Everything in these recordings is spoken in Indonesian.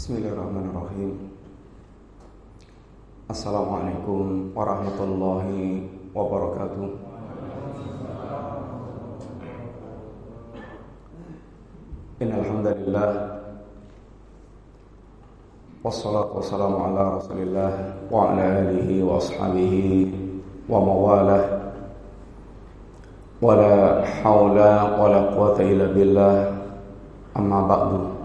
Bismillahirrahmanirrahim. Assalamualaikum warahmatullahi wabarakatuh. Innalhamdulillah. Wassalatu wassalamu ala rasulillah Wa ala alihi wa ashabihi Wa mawalah. Wala hawla wala quwata illa billah. Amma ba'du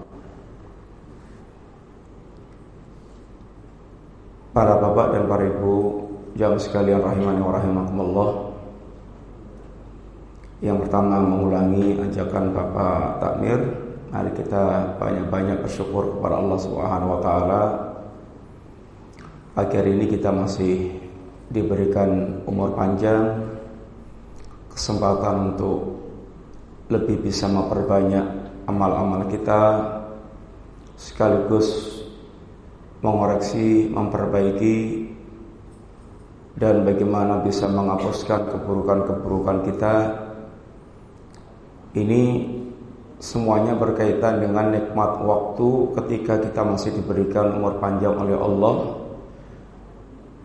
Para bapak dan para ibu Jam sekalian rahimani wa rahimakumullah Yang pertama mengulangi ajakan Bapak Takmir Mari kita banyak-banyak bersyukur kepada Allah Subhanahu wa taala. Hari ini kita masih diberikan umur panjang, kesempatan untuk lebih bisa memperbanyak amal-amal kita sekaligus mengoreksi, memperbaiki dan bagaimana bisa menghapuskan keburukan-keburukan kita. Ini semuanya berkaitan dengan nikmat waktu ketika kita masih diberikan umur panjang oleh Allah.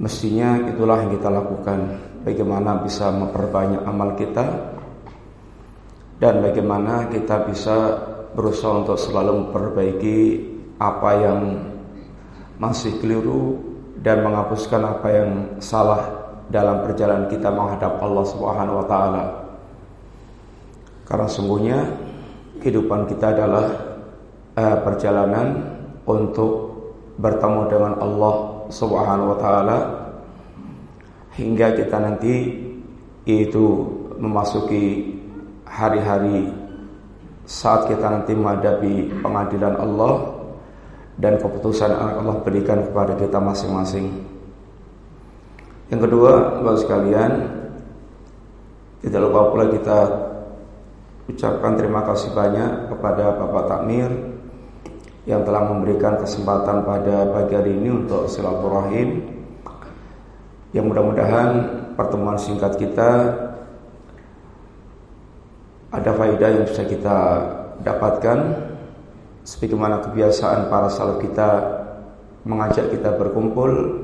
Mestinya itulah yang kita lakukan. Bagaimana bisa memperbanyak amal kita dan bagaimana kita bisa berusaha untuk selalu memperbaiki apa yang masih keliru dan menghapuskan apa yang salah dalam perjalanan kita menghadap Allah Subhanahu wa taala. Karena sungguhnya kehidupan kita adalah uh, perjalanan untuk bertemu dengan Allah Subhanahu wa taala hingga kita nanti itu memasuki hari-hari saat kita nanti menghadapi pengadilan Allah dan keputusan Allah berikan kepada kita masing-masing. Yang kedua, Bapak sekalian, tidak lupa pula kita ucapkan terima kasih banyak kepada Bapak Takmir yang telah memberikan kesempatan pada pagi hari ini untuk silaturahim. Yang mudah-mudahan pertemuan singkat kita ada faedah yang bisa kita dapatkan sebagaimana kebiasaan para salaf kita mengajak kita berkumpul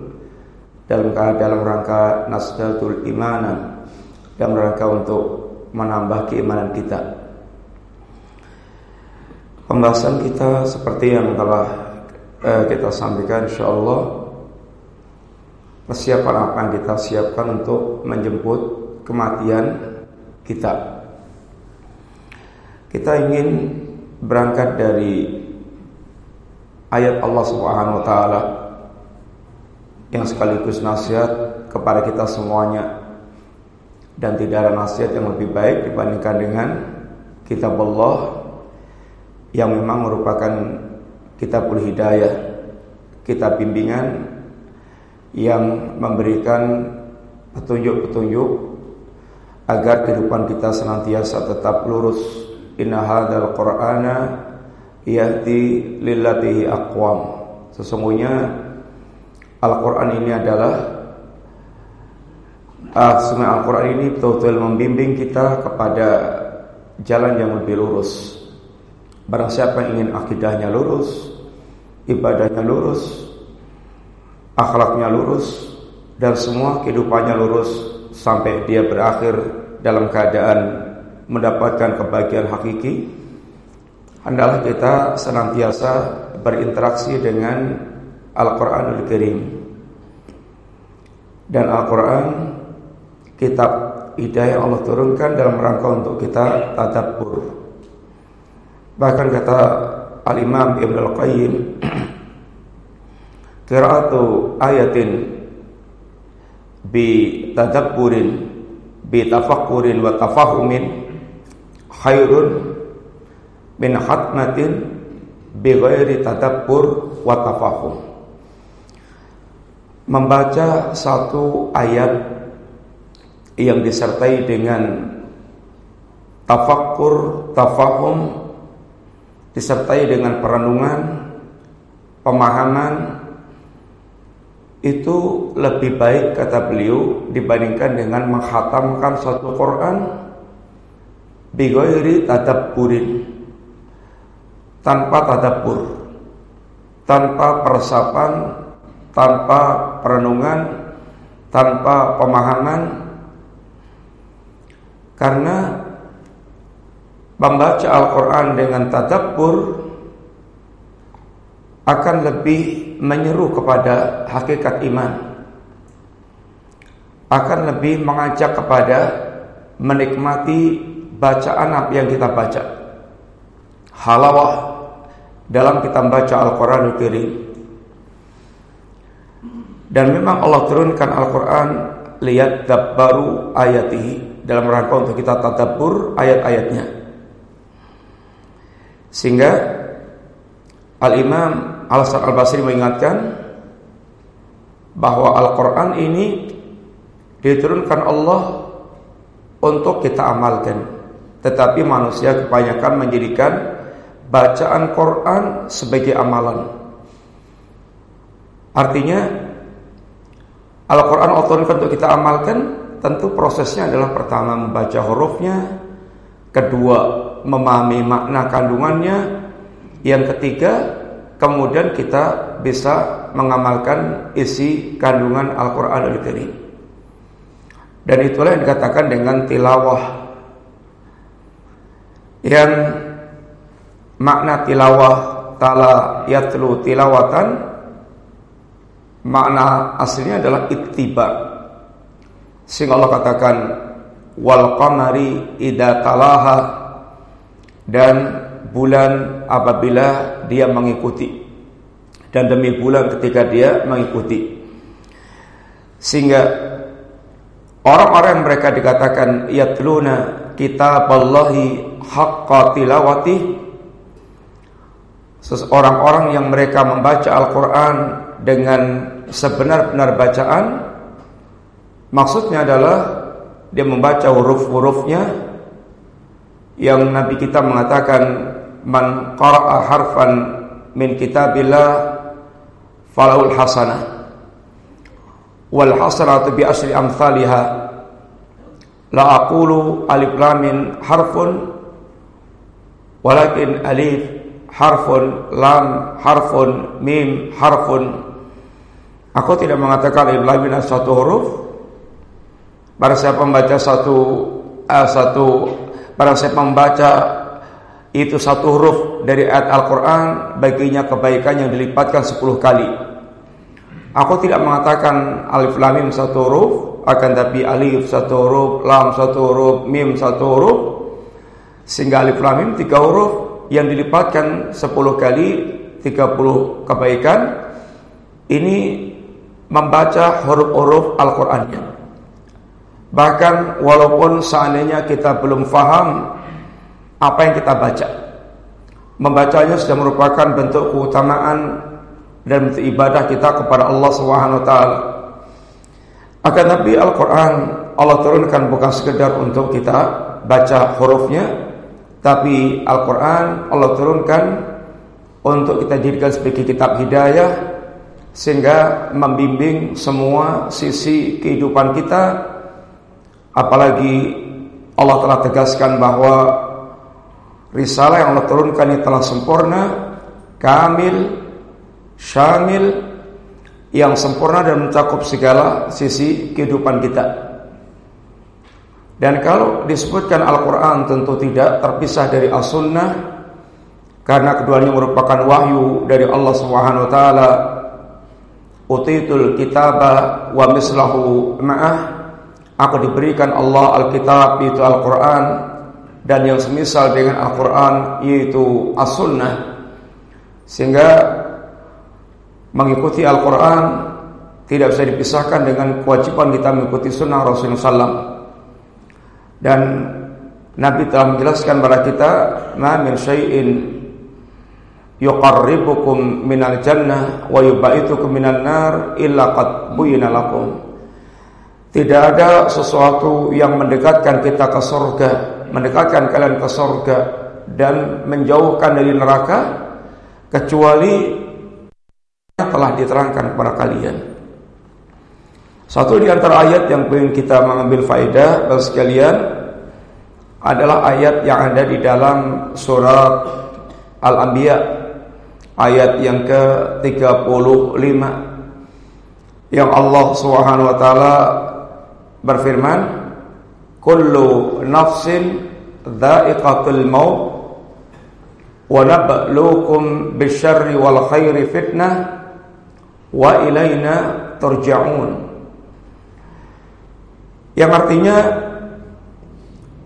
dalam dalam rangka nasdatul imanan dalam rangka untuk menambah keimanan kita. Pembahasan kita seperti yang telah eh, kita sampaikan insyaallah persiapan apa yang kita siapkan untuk menjemput kematian kita. Kita ingin berangkat dari ayat Allah Subhanahu wa taala yang sekaligus nasihat kepada kita semuanya dan tidak ada nasihat yang lebih baik dibandingkan dengan kitab Allah yang memang merupakan kitabul hidayah, kitab bimbingan yang memberikan petunjuk-petunjuk agar kehidupan kita senantiasa tetap lurus. Inna hadzal Qur'ana yahdi lillatihi aqwam. Sesungguhnya Al-Qur'an ini adalah uh, Al-Quran ini betul-betul membimbing kita kepada jalan yang lebih lurus. Barang siapa yang ingin akidahnya lurus, ibadahnya lurus, akhlaknya lurus, dan semua kehidupannya lurus sampai dia berakhir dalam keadaan mendapatkan kebahagiaan hakiki, hendaklah kita senantiasa berinteraksi dengan Al-Quranul Karim. Dan Al-Quran kitab hidayah Allah turunkan dalam rangka untuk kita tadabbur. Bahkan kata Al-Imam Ibn Al-Qayyim Qira'atu ayatin bi tadabburin bi tafakkurin wa tafahumin khairun min hatmatin bi ghairi tadabbur wa tafahum. Membaca satu ayat yang disertai dengan tafakkur, tafahum disertai dengan perenungan, pemahaman itu lebih baik kata beliau dibandingkan dengan menghatamkan suatu Quran bigoiri tadabburin tanpa tadabbur tanpa peresapan, tanpa perenungan, tanpa pemahaman. Karena membaca Al-Qur'an dengan tadabbur akan lebih menyeru kepada hakikat iman. Akan lebih mengajak kepada menikmati bacaan apa yang kita baca. Halawah dalam kita membaca Al-Quranul Karim dan memang Allah turunkan Al-Quran lihat baru ayatihi dalam rangka untuk kita tadabbur ayat-ayatnya. Sehingga Al-Imam Al-Hasan Al-Basri mengingatkan bahwa Al-Quran ini diturunkan Allah untuk kita amalkan tetapi manusia kebanyakan menjadikan bacaan Quran sebagai amalan. Artinya Al-Quran otorkan untuk kita amalkan Tentu prosesnya adalah pertama membaca hurufnya Kedua memahami makna kandungannya Yang ketiga Kemudian kita bisa mengamalkan isi kandungan Al-Quran Al-Karim. Dan itulah yang dikatakan dengan tilawah Yang makna tilawah Tala yatlu tilawatan makna aslinya adalah ittiba. Sehingga Allah katakan wal qamari idza talaha dan bulan apabila dia mengikuti dan demi bulan ketika dia mengikuti. Sehingga orang-orang mereka dikatakan yatluna kitaballahi haqqa tilawati seseorang-orang yang mereka membaca Al-Qur'an dengan sebenar-benar bacaan maksudnya adalah dia membaca huruf-hurufnya. Yang Nabi kita mengatakan man qara'a harfan min kitabillah falaul hasanah. Wal hasanatu bi asri amsalha la aqulu alif lam min harfun walakin alif harfun lam harfun mim harfun Aku tidak mengatakan alif lam satu huruf. Pada siapa membaca satu uh, satu pada siapa membaca itu satu huruf dari ayat Al-Quran baginya kebaikan yang dilipatkan sepuluh kali. Aku tidak mengatakan alif lam mim satu huruf, akan tapi alif satu huruf, lam satu huruf, mim satu huruf, sehingga alif lam mim tiga huruf yang dilipatkan sepuluh kali tiga puluh kebaikan. Ini membaca huruf-huruf Al-Qur'annya. Bahkan walaupun seandainya kita belum faham apa yang kita baca. Membacanya sudah merupakan bentuk keutamaan dan bentuk ibadah kita kepada Allah Subhanahu wa taala. Akan tapi Al-Qur'an Allah turunkan bukan sekedar untuk kita baca hurufnya, tapi Al-Qur'an Allah turunkan untuk kita jadikan sebagai kitab hidayah sehingga membimbing semua sisi kehidupan kita. Apalagi Allah telah tegaskan bahwa risalah yang Allah turunkan ini telah sempurna kamil syamil yang sempurna dan mencakup segala sisi kehidupan kita. Dan kalau disebutkan Al-Quran tentu tidak terpisah dari As-Sunnah karena keduanya merupakan wahyu dari Allah Subhanahu wa taala. Utitul kitaba wa mislahu ma'ah. Aku diberikan Allah Alkitab itu Al-Quran dan yang semisal dengan Al-Quran yaitu As-Sunnah. Sehingga mengikuti Al-Quran tidak bisa dipisahkan dengan kewajiban kita mengikuti sunnah Rasulullah SAW dan Nabi telah menjelaskan kepada kita ma min syai'in yuqarribukum minal jannah wa yubaitukum minan nar illa qad. Tidak ada sesuatu yang mendekatkan kita ke surga, mendekatkan kalian ke surga dan menjauhkan dari neraka kecuali telah diterangkan kepada kalian. Satu di antara ayat yang ingin kita mengambil faedah bagi sekalian adalah ayat yang ada di dalam surat Al-Anbiya ayat yang ke-35 yang Allah Subhanahu wa taala berfirman kullu nafsin dha'iqatul maut wa nabluukum bisyarri wal khairi fitnah wa ilaina turja'un. Yang artinya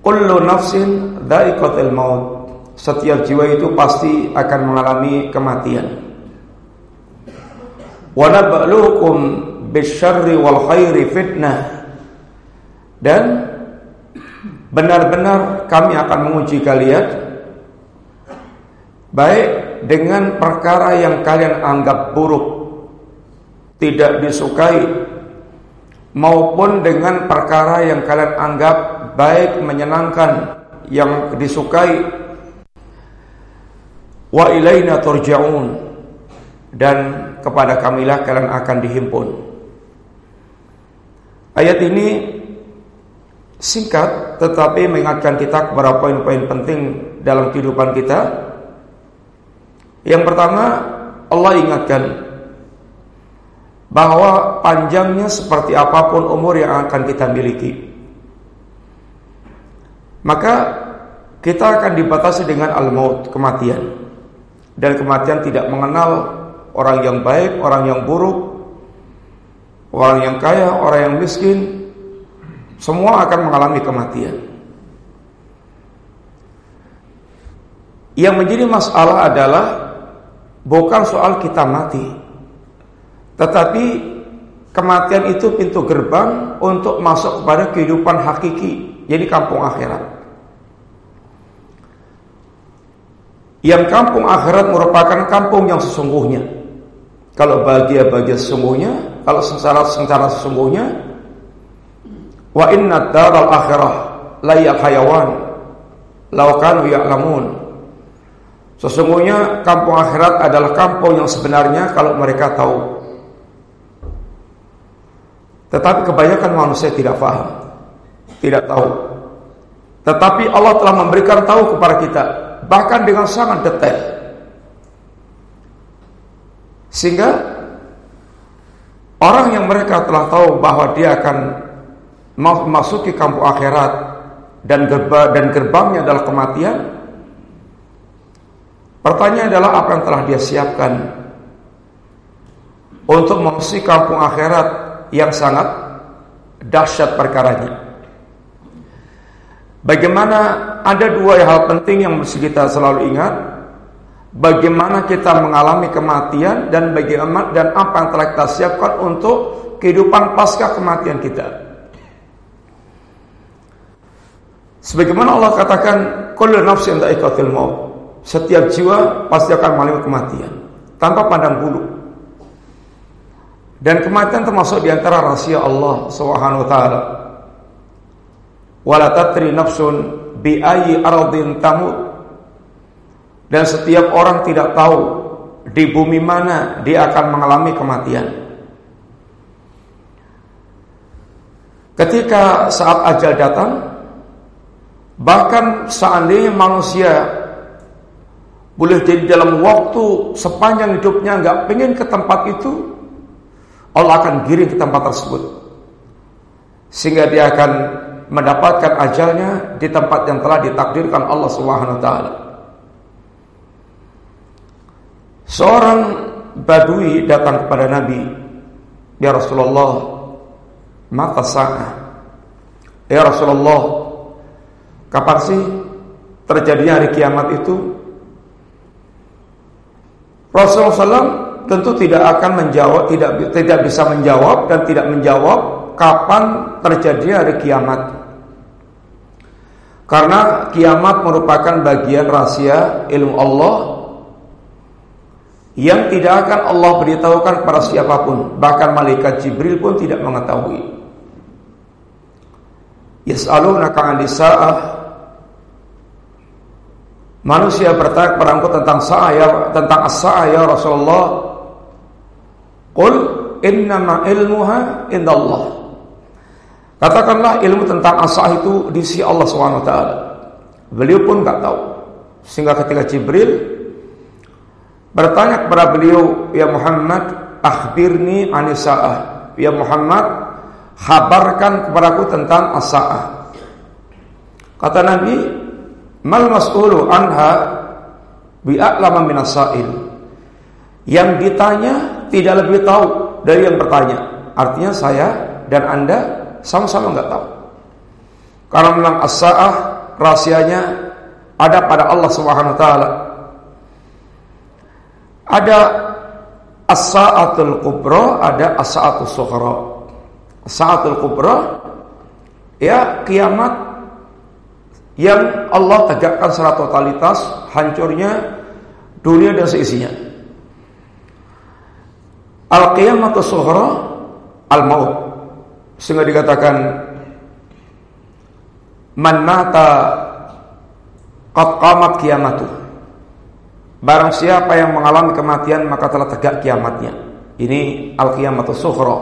kullu nafsin dha'iqatul maut. Setiap jiwa itu pasti akan mengalami kematian. Wa nabluukum bisyarri wal khairi fitnah. Dan benar-benar kami akan menguji kalian baik dengan perkara yang kalian anggap buruk tidak disukai maupun dengan perkara yang kalian anggap baik menyenangkan yang disukai. Wa ilaina turja'un. Dan kepada kamilah kalian akan dihimpun. Ayat ini singkat tetapi mengingatkan kita kepada poin-poin penting dalam kehidupan kita. Yang pertama, Allah ingatkan bahwa panjangnya seperti apa pun umur yang akan kita miliki. Maka kita akan dibatasi dengan al-maut, kematian. Dan kematian tidak mengenal orang yang baik, orang yang buruk, orang yang kaya, orang yang miskin. Semua akan mengalami kematian. Yang menjadi masalah adalah bukan soal kita mati. Tetapi kematian itu pintu gerbang untuk masuk kepada kehidupan hakiki, jadi kampung akhirat. Yang kampung akhirat merupakan kampung yang sesungguhnya. Kalau bahagia-bahagia sesungguhnya, kalau sengsara-sengsara sesungguhnya, wa inna daral akhirah layal hayawan law kanu ya'lamun Sesungguhnya kampung akhirat adalah kampung yang sebenarnya kalau mereka tahu. Tetapi kebanyakan manusia tidak paham, tidak tahu. Tetapi Allah telah memberikan tahu kepada kita, bahkan dengan sangat detail. Sehingga orang yang mereka telah tahu bahwa dia akan memasuki kampung akhirat dan gerbangnya adalah kematian, Pertanyaan adalah apa yang telah dia siapkan untuk memasuki kampung akhirat yang sangat dahsyat perkaranya. Bagaimana ada dua hal penting yang mesti kita selalu ingat. Bagaimana kita mengalami kematian dan bagaimana dan apa yang telah kita siapkan untuk kehidupan pasca kematian kita. Sebagaimana Allah katakan, "Kullu nafsin dha'iqatul maut." setiap jiwa pasti akan mengalami kematian tanpa pandang bulu. Dan kematian termasuk di antara rahasia Allah Subhanahu wa taala. Wala tatri nafsun bi ayyi ardin tamut. Dan setiap orang tidak tahu di bumi mana dia akan mengalami kematian. Ketika saat ajal datang, bahkan seandainya manusia boleh jadi dalam waktu sepanjang hidupnya nggak pengen ke tempat itu, Allah akan giring ke tempat tersebut. Sehingga dia akan mendapatkan ajalnya di tempat yang telah ditakdirkan Allah Subhanahu wa taala. Seorang badui datang kepada Nabi, "Ya Rasulullah, mata sa'ah?" "Ya Rasulullah, kapan sih terjadinya hari kiamat itu?" Rasulullah tentu tidak akan menjawab, tidak tidak bisa menjawab dan tidak menjawab kapan terjadi hari kiamat. Karena kiamat merupakan bagian rahasia ilmu Allah yang tidak akan Allah beritahukan kepada siapa pun, bahkan malaikat Jibril pun tidak mengetahui. Yas'alunaka 'anis sa'ah Manusia bertanya kepada tentang saya tentang as-sa'ah ya Rasulullah. Qul innama ilmuha indallah. Katakanlah ilmu tentang as itu di sisi Allah SWT. Beliau pun nggak tahu. Sehingga ketika Jibril bertanya kepada beliau, "Ya Muhammad, akhbirni anisa'ah." Ya Muhammad, khabarkan kepadaku tentang as-sa'ah. Kata Nabi, "Mal mas'ulu anha bi'a'lama min as-sa'il." Yang ditanya tidak lebih tahu dari yang bertanya. Artinya saya dan Anda sama-sama nggak tahu. Karena memang as-sa'ah rahasianya ada pada Allah Subhanahu taala. Ada as-sa'atul kubra, ada as-sa'atul sughra. As-sa'atul kubra ya kiamat yang Allah tegakkan secara totalitas, hancurnya dunia dan seisinya. Al-qiyamatus sughra al-maut. Sehingga dikatakan man mata qad qamat. Barang siapa yang mengalami kematian maka telah tegak kiamatnya. Ini al-qiyamatus sughra.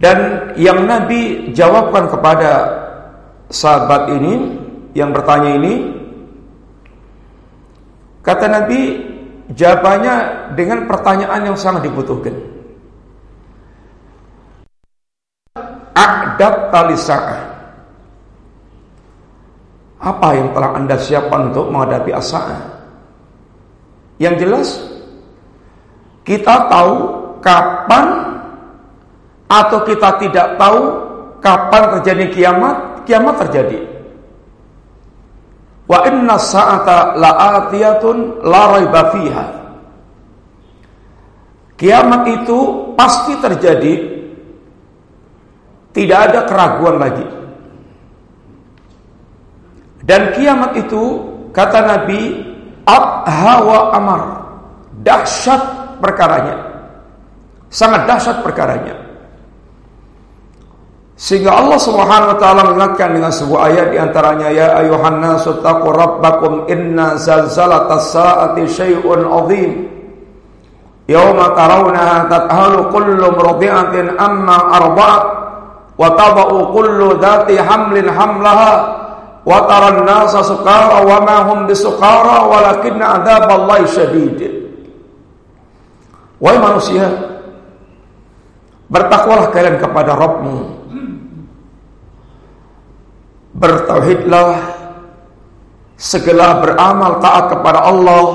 Dan yang Nabi jawabkan kepada sahabat ini yang bertanya ini kata Nabi jawabannya dengan pertanyaan yang sangat dibutuhkan. Akdab talisa'ah Apa yang telah anda siapkan untuk menghadapi asa'ah Yang jelas Kita tahu kapan Atau kita tidak tahu Kapan terjadi kiamat Kiamat terjadi Wa inna sa'ata la'atiyatun la raiba fiha Kiamat itu pasti terjadi tidak ada keraguan lagi. Dan kiamat itu kata Nabi abha wa amar. Dahsyat perkaranya. Sangat dahsyat perkaranya. Sehingga Allah Subhanahu wa taala mengingatkan dengan sebuah ayat di antaranya ya ayuhan nasu taqu rabbakum inna zalzalatas saati syai'un 'adzim. Yauma tarawnaha tathalu kullu murdi'atin amma arba'at wa tadau kullu dhati hamlin hamlaha wa taran nasa sukara wa ma hum bisukara walakinna adzaballahi syadid Wahai manusia bertakwalah kalian kepada Rabbmu bertauhidlah segala beramal taat kepada Allah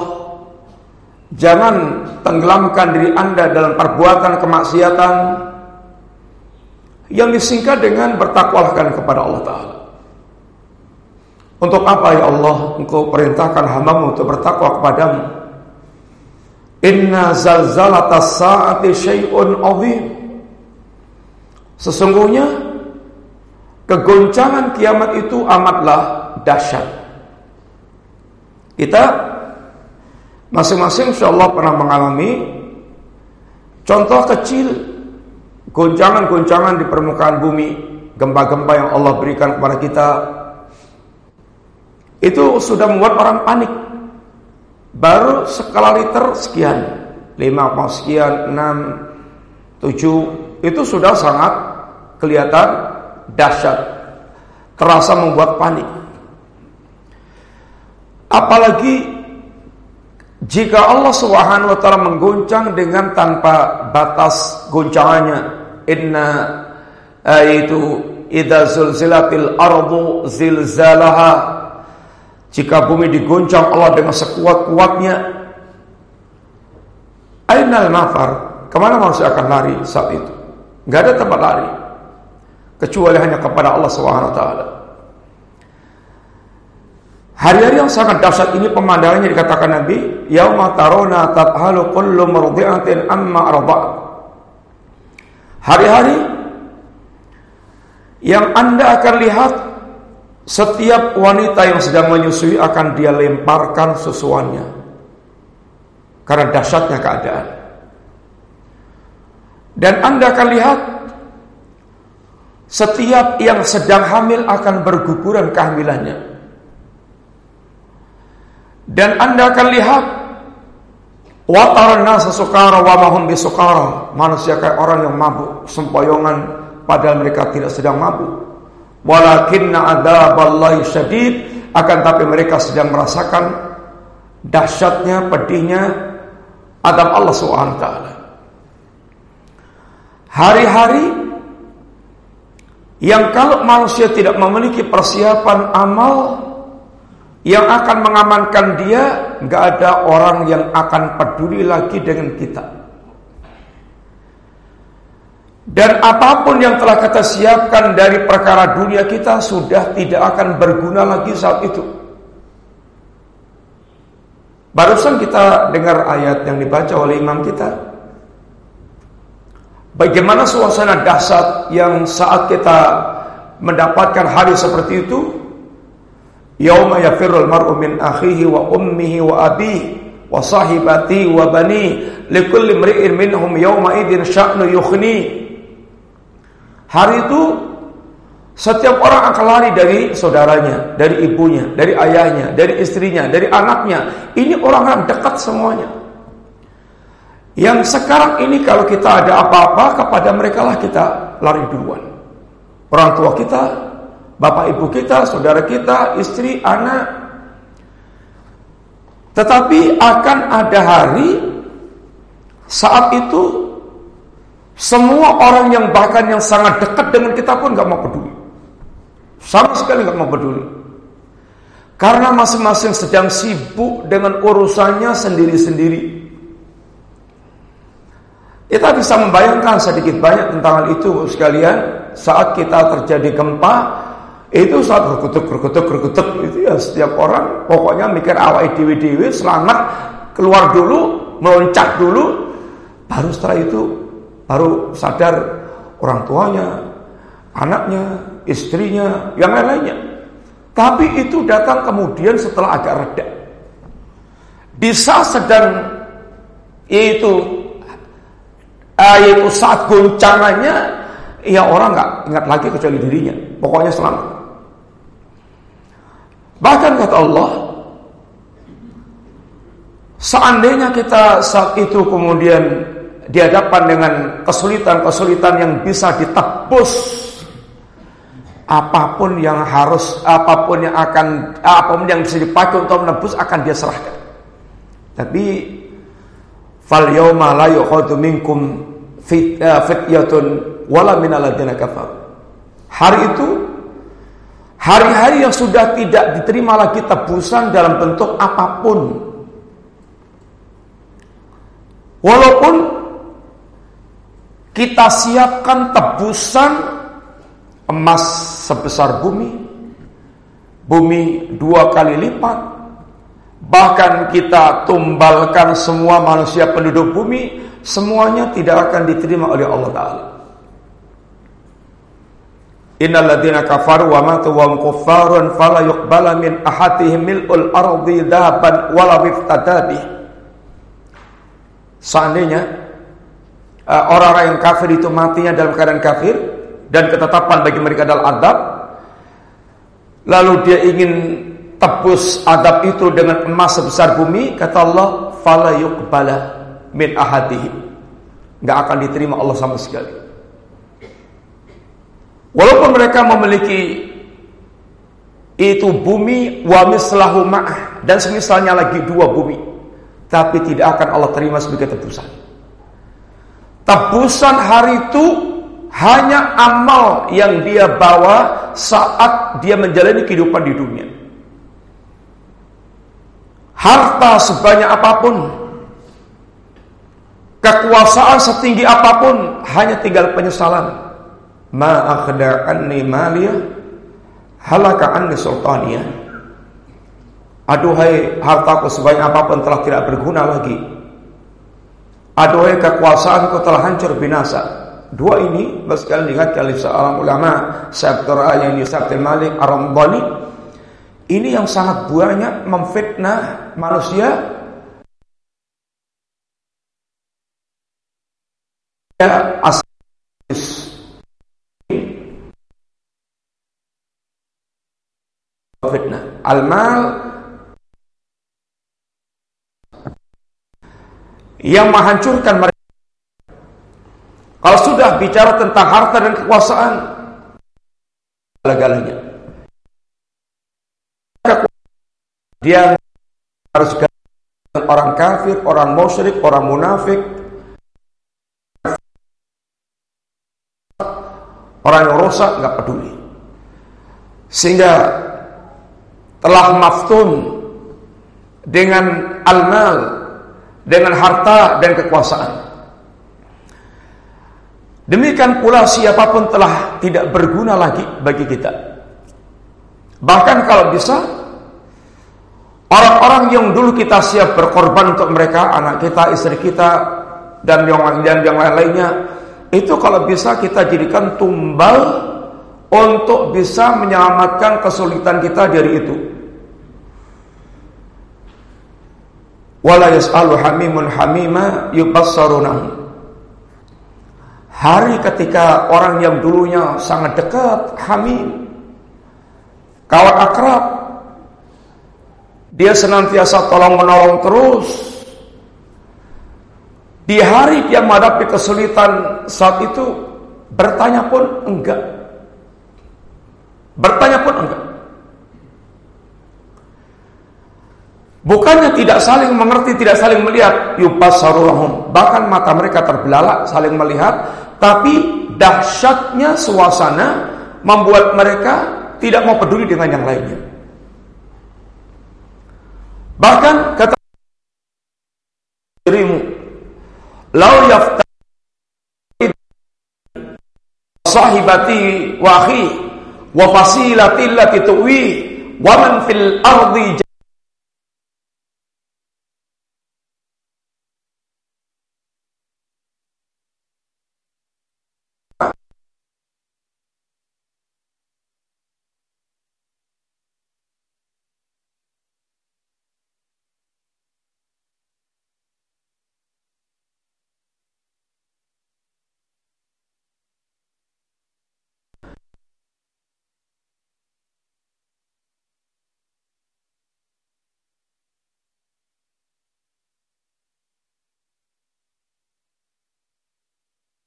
jangan tenggelamkan diri Anda dalam perbuatan kemaksiatan yang disingkat dengan bertakwalkan kepada Allah Ta'ala. Untuk apa ya Allah engkau perintahkan hambamu untuk bertakwa kepadamu? Inna zalzalatas sa'ati syai'un azim. Sesungguhnya kegoncangan kiamat itu amatlah dahsyat. Kita masing-masing insyaallah pernah mengalami contoh kecil goncangan-goncangan di permukaan bumi, gempa-gempa yang Allah berikan kepada kita, itu sudah membuat orang panik. Baru skala liter sekian, 5 sekian, 6, 7, itu sudah sangat kelihatan dahsyat. Terasa membuat panik. Apalagi jika Allah Subhanahu wa taala menggoncang dengan tanpa batas goncangannya, inna itu idza zulzilatil ardu zilzalaha. Jika bumi diguncang Allah dengan sekuat-kuatnya. Ainal mafar? Ke mana manusia akan lari saat itu? Nggak ada tempat lari kecuali hanya kepada Allah Subhanahu wa taala Hari-hari yang sangat dahsyat ini pemandangannya dikatakan Nabi, yauma tarona tabhalu kullu murdi'atin amma arda'at. Hari-hari yang Anda akan lihat setiap wanita yang sedang menyusui akan dia lemparkan susuannya. Karena dahsyatnya keadaan. Dan Anda akan lihat setiap yang sedang hamil akan berguguran kehamilannya. Dan Anda akan lihat Wataran nasa sukara wa mahum bisukara. Manusia kayak orang yang mabuk, sempoyongan padahal mereka tidak sedang mabuk. Walakinna adzaballahi syadid, akan tapi mereka sedang merasakan dahsyatnya, pedihnya adab Allah Subhanahu taala. Hari-hari yang kalau manusia tidak memiliki persiapan amal yang akan mengamankan dia, nggak ada orang yang akan peduli lagi dengan kita. Dan apa pun yang telah kita siapkan dari perkara dunia kita sudah tidak akan berguna lagi saat itu. Barusan kita dengar ayat yang dibaca oleh imam kita. Bagaimana suasana dahsyat yang saat kita mendapatkan hari seperti itu? Yauma yafirrul mar'u min akhihi wa ummihi wa abihi wa sahibati wa bani likulli imri'in minhum yawma idzin sya'nu yukhni. Hari itu setiap orang akan lari dari saudaranya, dari ibunya, dari ayahnya, dari istrinya, dari anaknya. Ini orang-orang dekat semuanya. Yang sekarang ini kalau kita ada apa-apa kepada mereka lah kita lari duluan. Orang tua kita, bapak ibu kita, saudara kita, istri, anak. Tetapi akan ada hari saat itu semua orang yang bahkan yang sangat dekat dengan kita pun gak mau peduli. Sama sekali gak mau peduli. Karena masing-masing sedang sibuk dengan urusannya sendiri-sendiri. Kita bisa membayangkan sedikit banyak tentang hal itu sekalian. Saat kita terjadi gempa itu saat berkutuk berkutuk berkutuk itu ya setiap orang pokoknya mikir awal dewi dewi selamat keluar dulu meloncat dulu. Baru setelah itu baru sadar orang tuanya anaknya istrinya yang lain-lainnya. Tapi itu datang kemudian setelah agak reda. Di saat sedang yaitu uh, yaitu saat goncangannya ya orang nggak ingat lagi kecuali dirinya. Pokoknya selamat. Bahkan kata Allah seandainya kita saat itu kemudian dihadapkan dengan kesulitan-kesulitan yang bisa ditebus apa pun yang harus apa pun yang akan apa pun yang bisa dipakai untuk menebus akan dia serahkan. Tapi Fal yawma la yukhadu minkum fit, uh, fityatun wala min alladziina kafar. Hari itu hari-hari yang sudah tidak diterima lagi tebusan dalam bentuk apa pun. Walaupun kita siapkan tebusan emas sebesar bumi, bumi dua kali lipat, Bahkan kita tumbalkan semua manusia penduduk bumi, semuanya tidak akan diterima oleh Allah Ta'ala. Innal ladzina kafaru wa matu wa kuffarun fala yuqbala min ahatihim mil'ul ardi dhahaban wala. Seandainya uh, orang-orang yang kafir itu matinya dalam keadaan kafir dan ketetapan bagi mereka adalah adab, lalu dia ingin tebus adab itu dengan emas sebesar bumi kata Allah fala yuqbala min ahadihim nggak akan diterima Allah sama sekali. Walaupun mereka memiliki itu bumi wa mislahu ma'ah dan semisalnya lagi dua bumi tapi tidak akan Allah terima sebagai tebusan. Tebusan hari itu hanya amal yang dia bawa saat dia menjalani kehidupan di dunia harta sebanyak apa pun, kekuasaan setinggi apa pun, hanya tinggal penyesalan. Ma akhda anni maliyah, halaka anni sultaniyah. Aduhai hartaku sebanyak apa pun telah tidak berguna lagi. Aduhai kekuasaanku telah hancur binasa. Dua ini, sekali lihat kali seorang ulama, Syekh yang Yusuf Malik Ar-Ramdhani ini yang sangat banyak memfitnah manusia. Ya fitnah al-mal. Yang menghancurkan mereka. Kalau sudah bicara tentang harta dan kekuasaan segala-galanya dia harus orang kafir, orang musyrik, orang munafik, orang yang rusak nggak peduli. Sehingga telah maftun dengan almal, dengan harta dan kekuasaan. Demikian pula siapa pun telah tidak berguna lagi bagi kita. Bahkan kalau bisa Orang-orang yang dulu kita siap berkorban untuk mereka, anak kita, istri kita, dan yang dan yang lain-lainnya, itu kalau bisa kita jadikan tumbal untuk bisa menyelamatkan kesulitan kita dari itu. Hari ketika orang yang dulunya sangat dekat, hamim, kawan akrab, dia senantiasa tolong menolong terus. Di hari dia menghadapi kesulitan saat itu bertanya pun enggak. Bertanya pun enggak. Bukannya tidak saling mengerti, tidak saling melihat, yupasarulahum. Bahkan mata mereka terbelalak saling melihat, tapi dahsyatnya suasana membuat mereka tidak mau peduli dengan yang lainnya. Bahkan kata dirimu, lau yaftari sahibati wa akhi wa fasilati allati tuwi wa man fil ardi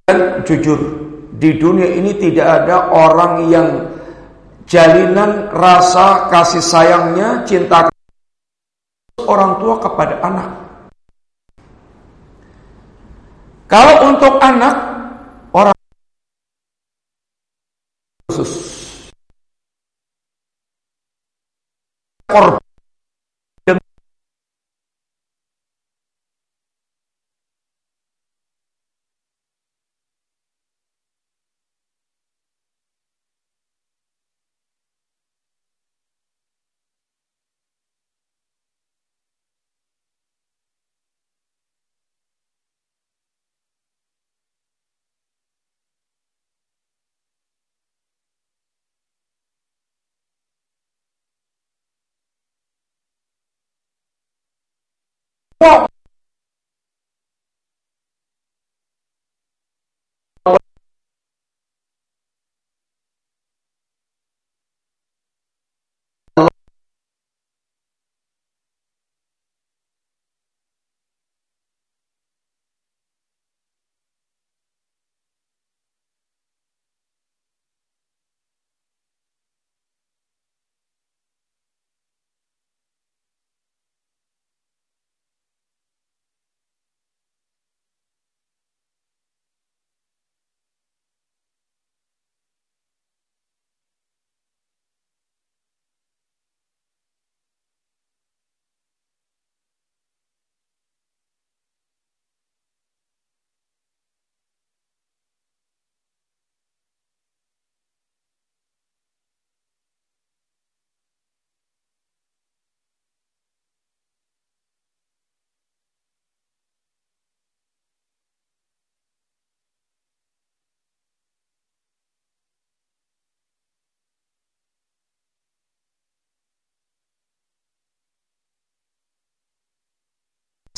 Dan jujur, di dunia ini tidak ada orang yang jalinan rasa kasih sayangnya, cinta orang tua kepada anak. Kalau untuk anak, orang khusus korban What?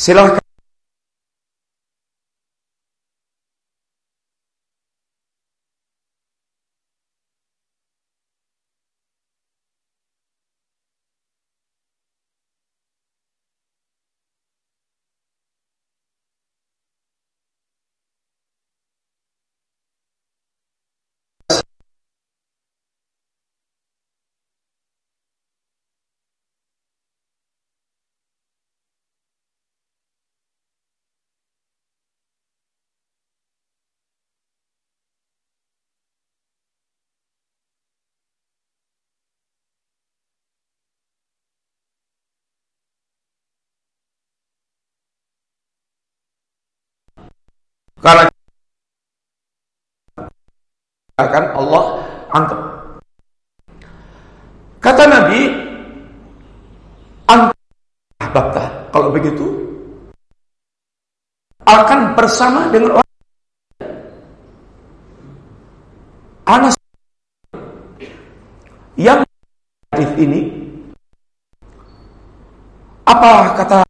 Silahkan Karena akan Allah anggap. Kata Nabi, ahbabta. Kalau begitu, akan bersama dengan orang Anas yang ini apa kata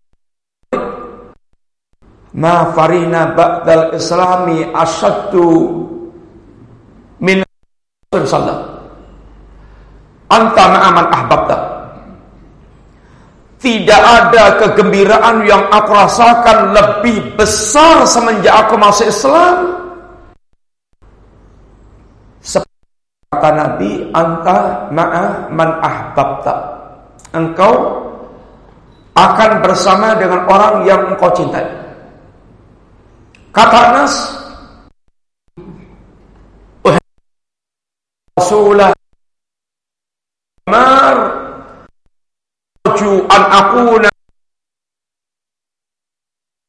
ma farina ba'dal islami asyaddu min sallam anta ma'aman ahbabta. Tidak ada kegembiraan yang aku rasakan lebih besar semenjak aku masuk Islam. Kata Nabi anta ma'a man ahbabta. Engkau akan bersama dengan orang yang engkau cintai kata Anas Rasulullah Mar. Arju an akuna.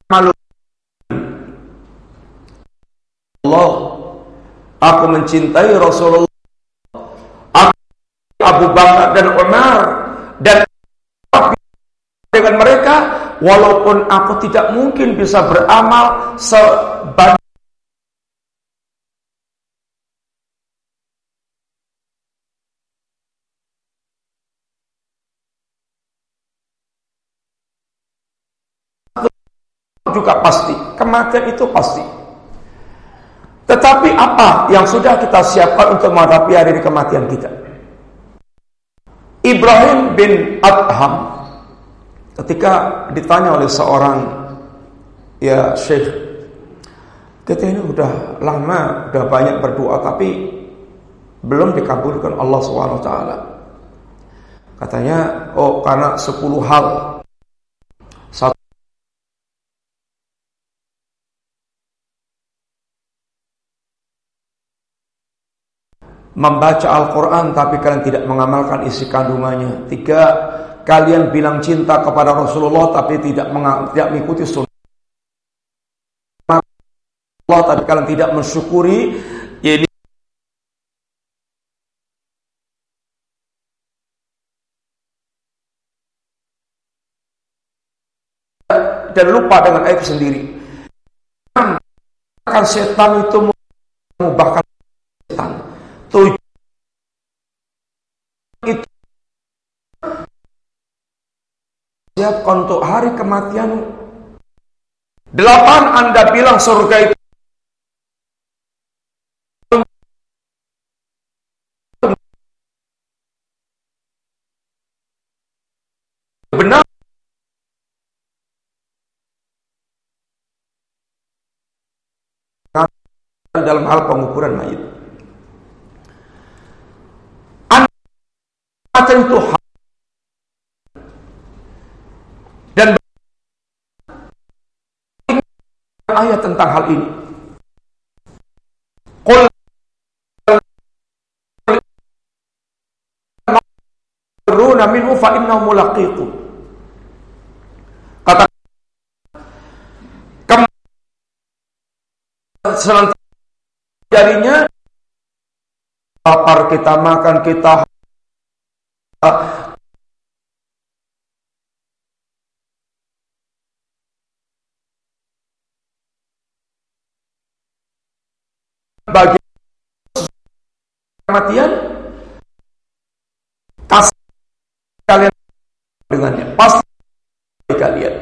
Malu. Allah. Aku mencintai Rasulullah. Aku Abu Bakar dan Umar. Dan Walaupun aku tidak mungkin bisa beramal Sebanyak juga pasti. Kematian itu pasti. Tetapi apa yang sudah kita siapkan untuk menghadapi hari kematian kita? Ibrahim bin Adham ketika ditanya oleh seorang ya Syekh kita ini udah lama udah banyak berdoa tapi belum dikabulkan Allah SWT katanya oh karena 10 hal membaca Al-Quran tapi kalian tidak mengamalkan isi kandungannya. Tiga, kalian bilang cinta kepada Rasulullah tapi tidak tidak mengikuti sunnah. Allah tapi kalian tidak mensyukuri ini dan lupa dengan aib sendiri. Akan setan itu mengubahkan setan tujuh itu siapkan untuk hari kematian. Delapan anda bilang surga itu. Benar. Dalam hal pengukuran mayit itu dan ayat tentang hal ini. Minhu fa innahu. Kata kamu darinya lapar kita makan kita bagi kematian kasih kalian dengannya pasti kalian.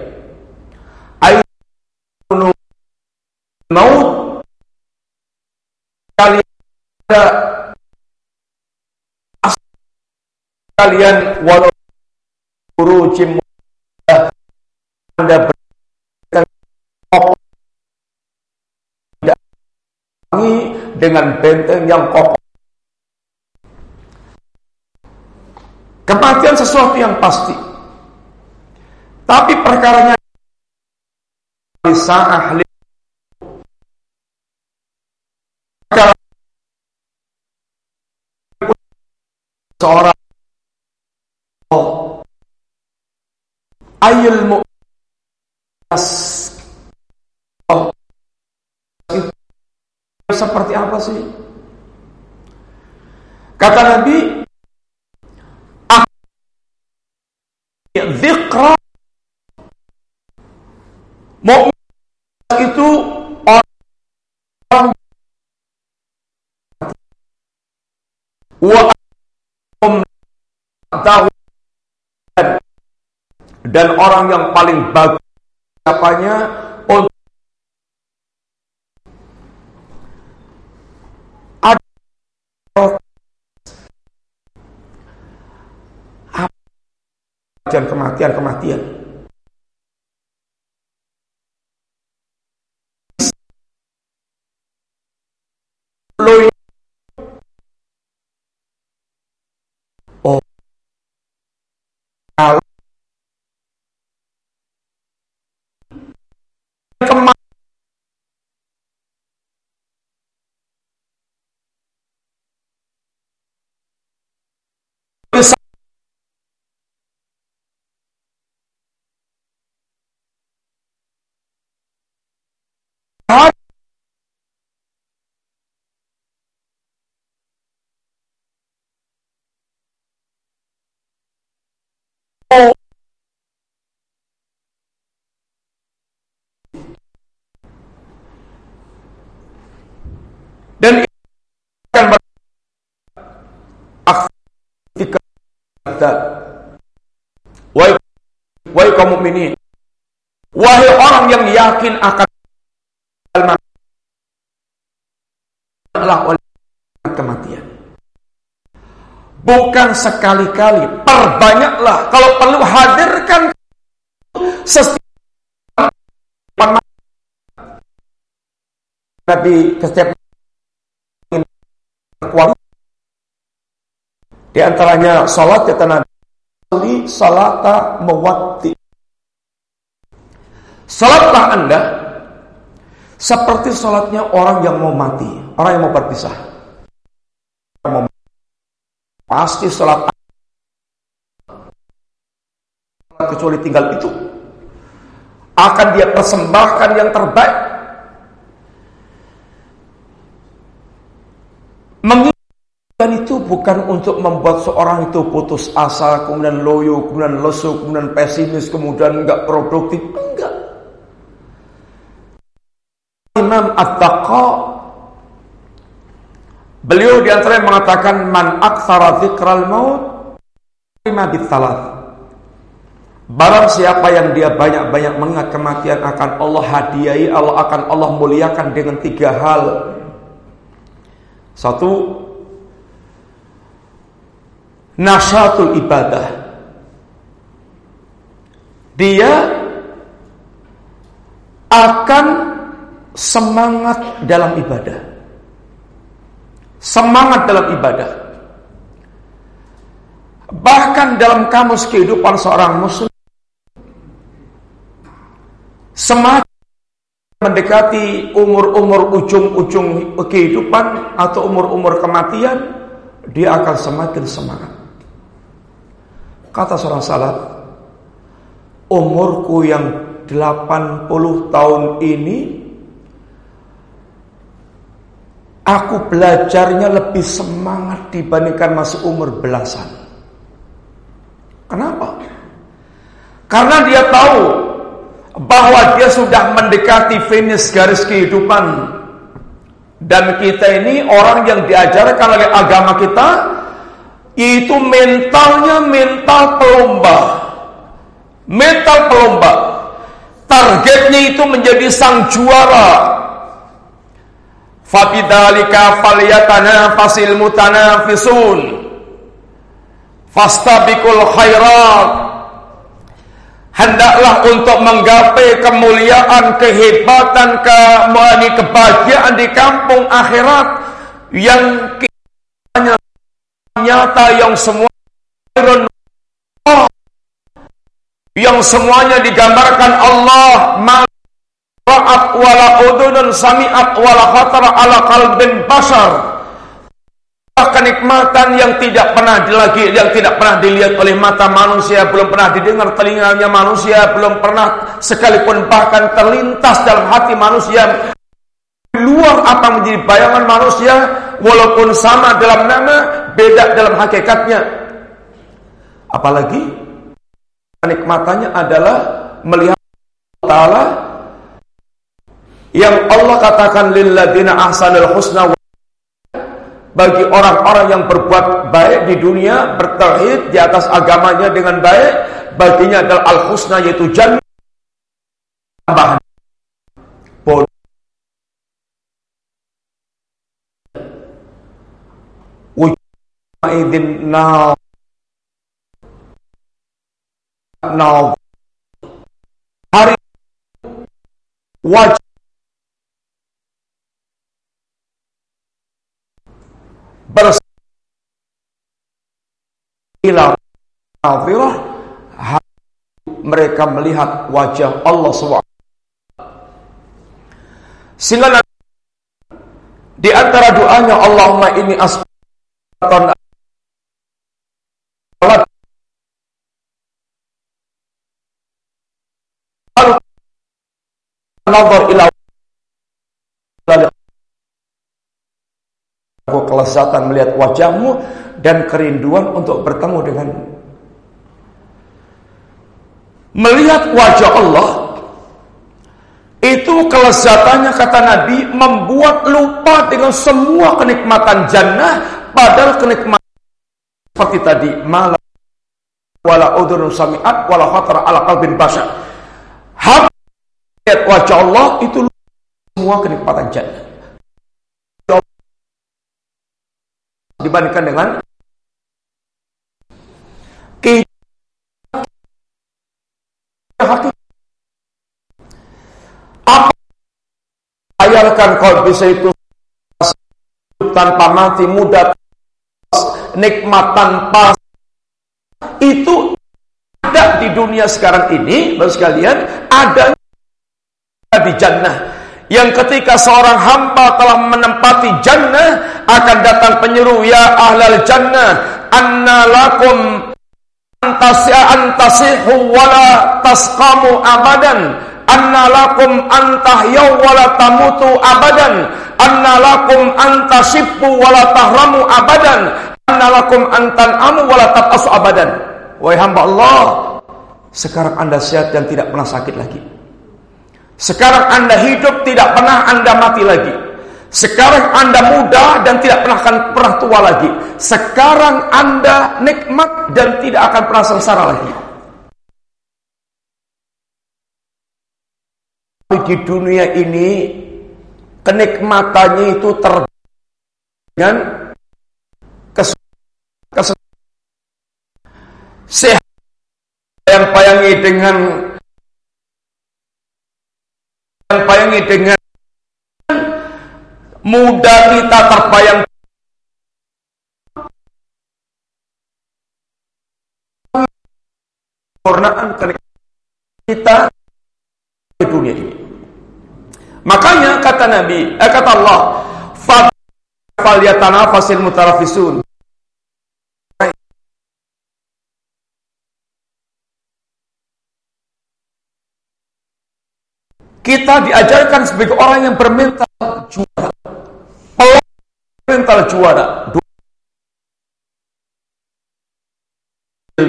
Ayo mau kalian ada kalian walau urujim anda dengan benteng yang kokoh kematian sesuatu yang pasti tapi perkaranya bisa ahli seorang ayul mu'as seperti apa sih? Kata Nabi, Zikra Mukmin itu orang wa dan orang yang paling bagus siapanya untuk ada kematian kematian Dan akan aktivitas Wahai, wahai kaum mukminin, wahai orang yang yakin akan oleh kematian. Bukan sekali-kali, perbanyaklah. Kalau perlu hadirkan setiap Nabi setiap di antaranya salat kata Nabi, salata mewati. Salatlah Anda seperti salatnya orang yang mau mati, orang yang mau berpisah. Pasti salat kecuali tinggal itu akan dia persembahkan yang terbaik mengingatkan itu bukan untuk membuat seorang itu putus asa kemudian loyo kemudian lesu kemudian pesimis kemudian enggak produktif. Enggak. Imam At-Taqa beliau di antara mengatakan man aksara dzikral maut lima bitalat Barang siapa yang dia banyak-banyak mengingat kematian akan Allah hadiahi, Allah akan Allah muliakan dengan tiga hal. Satu, nasyatul ibadah. Dia akan semangat dalam ibadah. Semangat dalam ibadah. Bahkan dalam kamus kehidupan seorang muslim Semakin mendekati umur-umur ujung-ujung kehidupan atau umur-umur kematian, dia akan semakin semangat. Kata seorang salaf, umurku yang 80 tahun ini aku belajarnya lebih semangat dibandingkan masih umur belasan. Kenapa? Karena dia tahu bahwa dia sudah mendekati finish garis kehidupan dan kita ini orang yang diajarkan oleh agama kita itu mentalnya mental pelomba mental pelomba targetnya itu menjadi sang juara. Fabidalika fasil mutanafisun. Fastabikul khairat. Hendaklah untuk menggapai kemuliaan, kehebatan, ke kebahagiaan di kampung akhirat yang nyata yang semua yang semuanya digambarkan Allah. Ma'at wala udunun sami'at wala khatara ala qalbin basar. Kenikmatan yang tidak pernah lagi yang tidak pernah dilihat oleh mata manusia, belum pernah didengar telinganya manusia, belum pernah sekalipun bahkan terlintas dalam hati manusia. Luar apa menjadi bayangan manusia walaupun sama dalam nama beda dalam hakikatnya. Apalagi kenikmatannya adalah melihat taala yang Allah katakan lilladina ahsanul husna bagi orang-orang yang berbuat baik di dunia bertauhid di atas agamanya dengan baik baginya adalah al-husna yaitu jannah. Tambahan idin now now hari. Wajib. Bersilah mereka melihat wajah Allah SWT sehingga di antara doanya Allahumma ini asbatan nazar ila aku kelesatan melihat wajahmu dan kerinduan untuk bertemu dengan melihat wajah Allah itu kelezatannya kata Nabi membuat lupa dengan semua kenikmatan jannah padahal kenikmatan seperti tadi malam wala udhun sami'at wala khatara ala qalbin bashar lihat wajah Allah itu semua kenikmatan jannah. Dibandingkan dengan hati. Apa bayarkan kau bisa itu tanpa mati muda nikmat tanpa itu ada di dunia sekarang ini, baru sekalian, ada di jannah. Yang ketika seorang hamba telah menempati jannah akan datang penyeru ya ahlal jannah anna lakum antasya antasihu wala tasqamu abadan anna lakum antahyaw wala tamutu abadan anna lakum antasibbu wala tahramu abadan anna lakum antan'amu wala tabasu abadan. Wahai hamba Allah sekarang anda sehat dan tidak pernah sakit lagi sekarang Anda hidup tidak pernah Anda mati lagi. Sekarang Anda muda dan tidak pernah akan pernah tua lagi. Sekarang Anda nikmat dan tidak akan pernah sengsara lagi. Di dunia ini kenikmatannya itu ter dengan kes, kes yang bayangi dengan terbayangi dengan mudah kita terbayang sempurnaan kita di dunia ini. Makanya kata Nabi, eh, kata Allah, "Fal yatanafasil mutarafisun." Kita diajarkan sebagai orang yang bermental juara. Mental juara.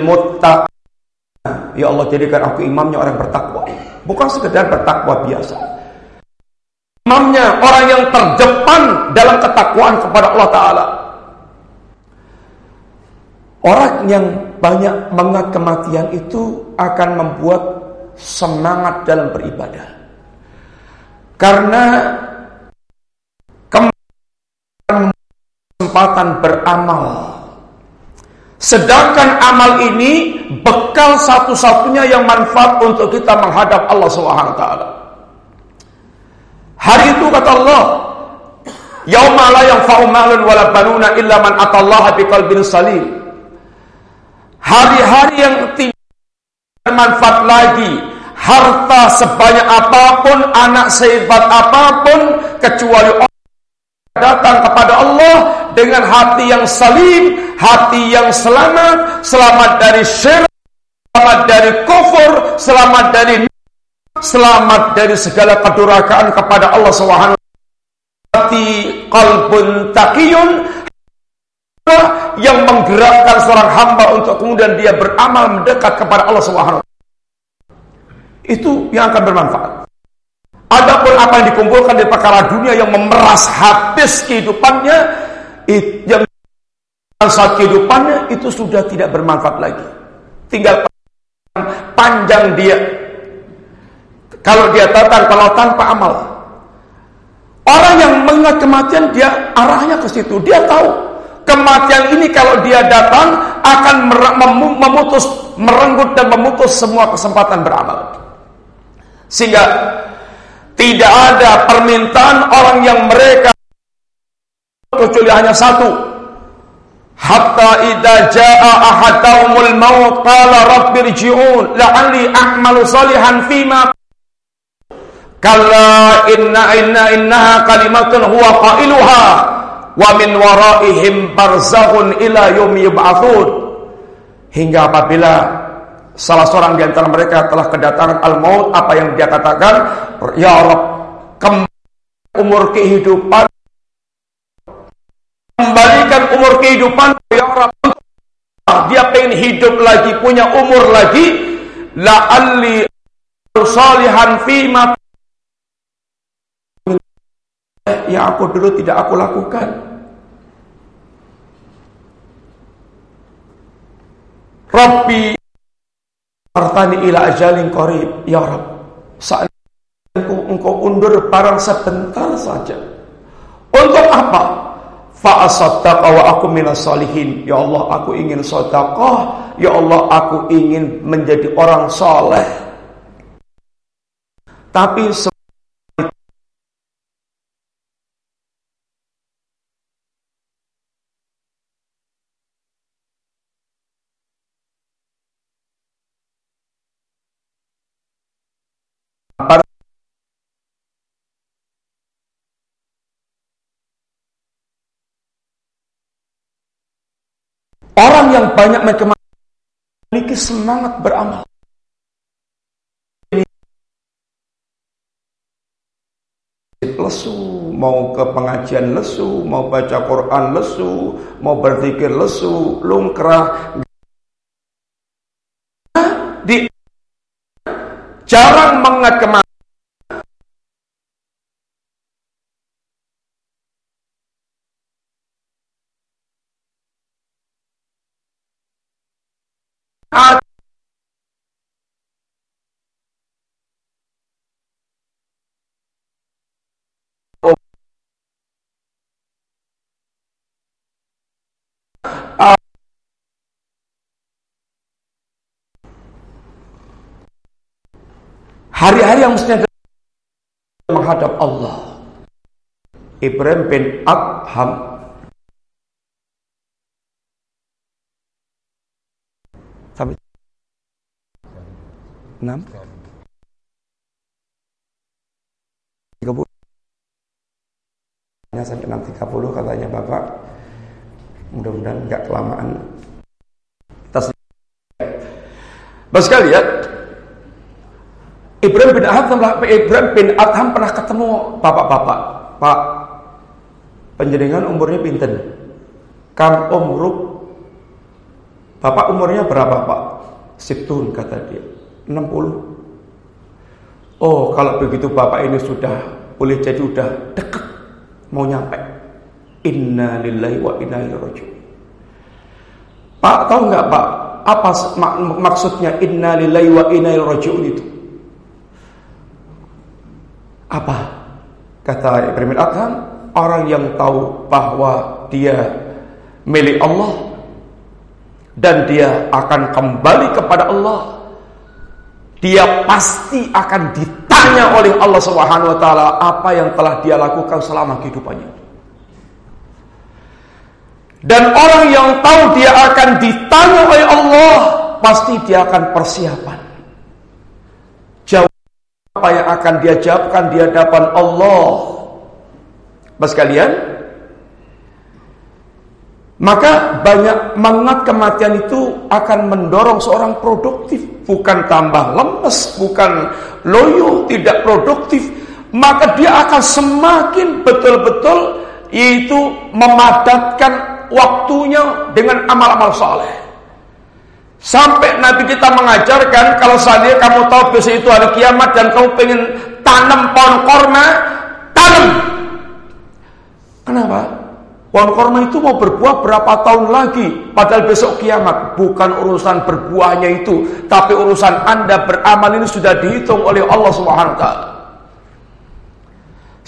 Muttaq. Ya Allah jadikan aku imamnya orang bertakwa. Bukan sekedar bertakwa biasa. Imamnya orang yang terdepan dalam ketakwaan kepada Allah Ta'ala. Orang yang banyak mengat kematian itu akan membuat semangat dalam beribadah. Karena kesempatan beramal. Sedangkan amal ini bekal satu-satunya yang manfaat untuk kita menghadap Allah Subhanahu taala. Hari itu kata Allah, "Yauma la yanfa'u malun wala banuna illa man atallaha biqalbin salim." Hari-hari yang tidak bermanfaat lagi harta sebanyak apa pun, anak sehebat apa pun, kecuali orang datang kepada Allah dengan hati yang salim, hati yang selamat, selamat dari syirik, selamat dari kufur, selamat dari selamat dari segala kedurakaan kepada Allah Subhanahu hati qalbun taqiyun yang menggerakkan seorang hamba untuk kemudian dia beramal mendekat kepada Allah Subhanahu itu yang akan bermanfaat. Adapun apa yang dikumpulkan di perkara dunia yang memeras habis kehidupannya, yang saat kehidupannya itu sudah tidak bermanfaat lagi. Tinggal panjang dia. Kalau dia datang kalau tanpa amal. Orang yang mengingat kematian dia arahnya ke situ. Dia tahu kematian ini kalau dia datang akan memutus, merenggut dan memutus semua kesempatan beramal. Sehingga tidak ada permintaan orang yang mereka kecuali hanya satu. Hatta idza jaa ahadahumul maut qala rabbirji'un la'alli a'malu salihan fima. Kalla inna inna innaha kalimatun huwa qailuha wa min waraihim barzakhun ila yaumi yub'atsun hingga apabila salah seorang di antara mereka telah kedatangan al-maut apa yang dia katakan? Ya Rabb umur kehidupan. Kembalikan umur kehidupan ya orang dia pengen hidup lagi punya umur lagi. La'alli salihan fima yang aku dulu tidak aku lakukan. Rabbi Artani ila ajalin qarib ya Rabb saat engkau, undur barang sebentar saja untuk apa Fa'asaddaqa wa aku minas salihin. Ya Allah, aku ingin sedekah. Ya Allah, aku ingin menjadi orang soleh. Tapi Orang yang banyak memiliki semangat beramal. lesu, mau ke pengajian lesu, mau baca Quran lesu, mau berzikir lesu, lungkrah. Di jarang mengat ke mana Hari-hari yang mestinya menghadap Allah. Ibrahim bin Adham sampai enam. Tiga puluh. Sampai enam tiga puluh katanya bapak. Mudah-mudahan nggak kelamaan. Tas Bapak sekalian, Ibrahim bin Adham Ibrahim bin Adham pernah ketemu bapak-bapak. Pak, penjaringan umurnya pinten? Kam umruk Bapak umurnya berapa, Pak? Situn kata dia. 60. Oh, kalau begitu Bapak ini sudah boleh jadi sudah dekat mau nyampe. Inna lillahi wa inna ilaihi. Pak, tahu nggak Pak, apa mak maksudnya inna lillahi wa inna ilaihi itu? Apa? Kata Ibrahim Adham, orang yang tahu bahwa dia milik Allah dan dia akan kembali kepada Allah. Dia pasti akan ditanya oleh Allah Subhanahu wa taala apa yang telah dia lakukan selama kehidupannya. Dan orang yang tahu dia akan ditanya oleh Allah, pasti dia akan persiapan apa yang akan dia jawabkan di hadapan Allah. Mas kalian, maka banyak mengat kematian itu akan mendorong seorang produktif, bukan tambah lemes, bukan loyo, tidak produktif, maka dia akan semakin betul-betul yaitu memadatkan waktunya dengan amal-amal soleh. Sampai Nabi kita mengajarkan kalau saatnya kamu tahu besok itu hari kiamat dan kamu pengen tanam pohon korma, tanam. Kenapa? Pohon korma itu mau berbuah berapa tahun lagi? Padahal besok kiamat bukan urusan berbuahnya itu, tapi urusan anda beramal ini sudah dihitung oleh Allah Subhanahu Taala.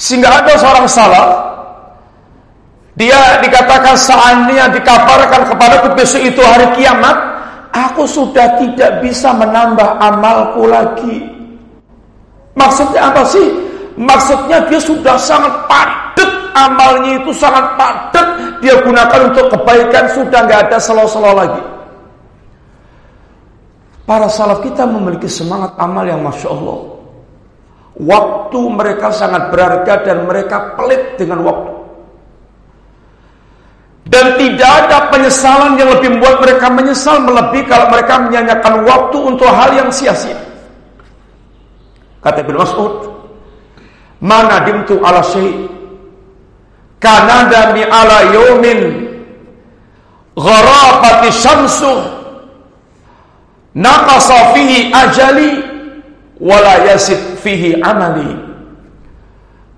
Sehingga ada seorang salah dia dikatakan seandainya dikabarkan kepada besok itu hari kiamat, aku sudah tidak bisa menambah amalku lagi. Maksudnya apa sih? Maksudnya dia sudah sangat padat amalnya itu sangat padat dia gunakan untuk kebaikan sudah nggak ada selo-selo lagi. Para salaf kita memiliki semangat amal yang masya Allah. Waktu mereka sangat berharga dan mereka pelit dengan waktu. Dan tidak ada penyesalan yang lebih membuat mereka menyesal melebihi kalau mereka menyanyikan waktu untuk hal yang sia-sia. Kata Ibn Mas'ud, Mana dimtu ala syai' kanada mi ala yomin gharabati syamsu naqasa fihi ajali wala fihi amali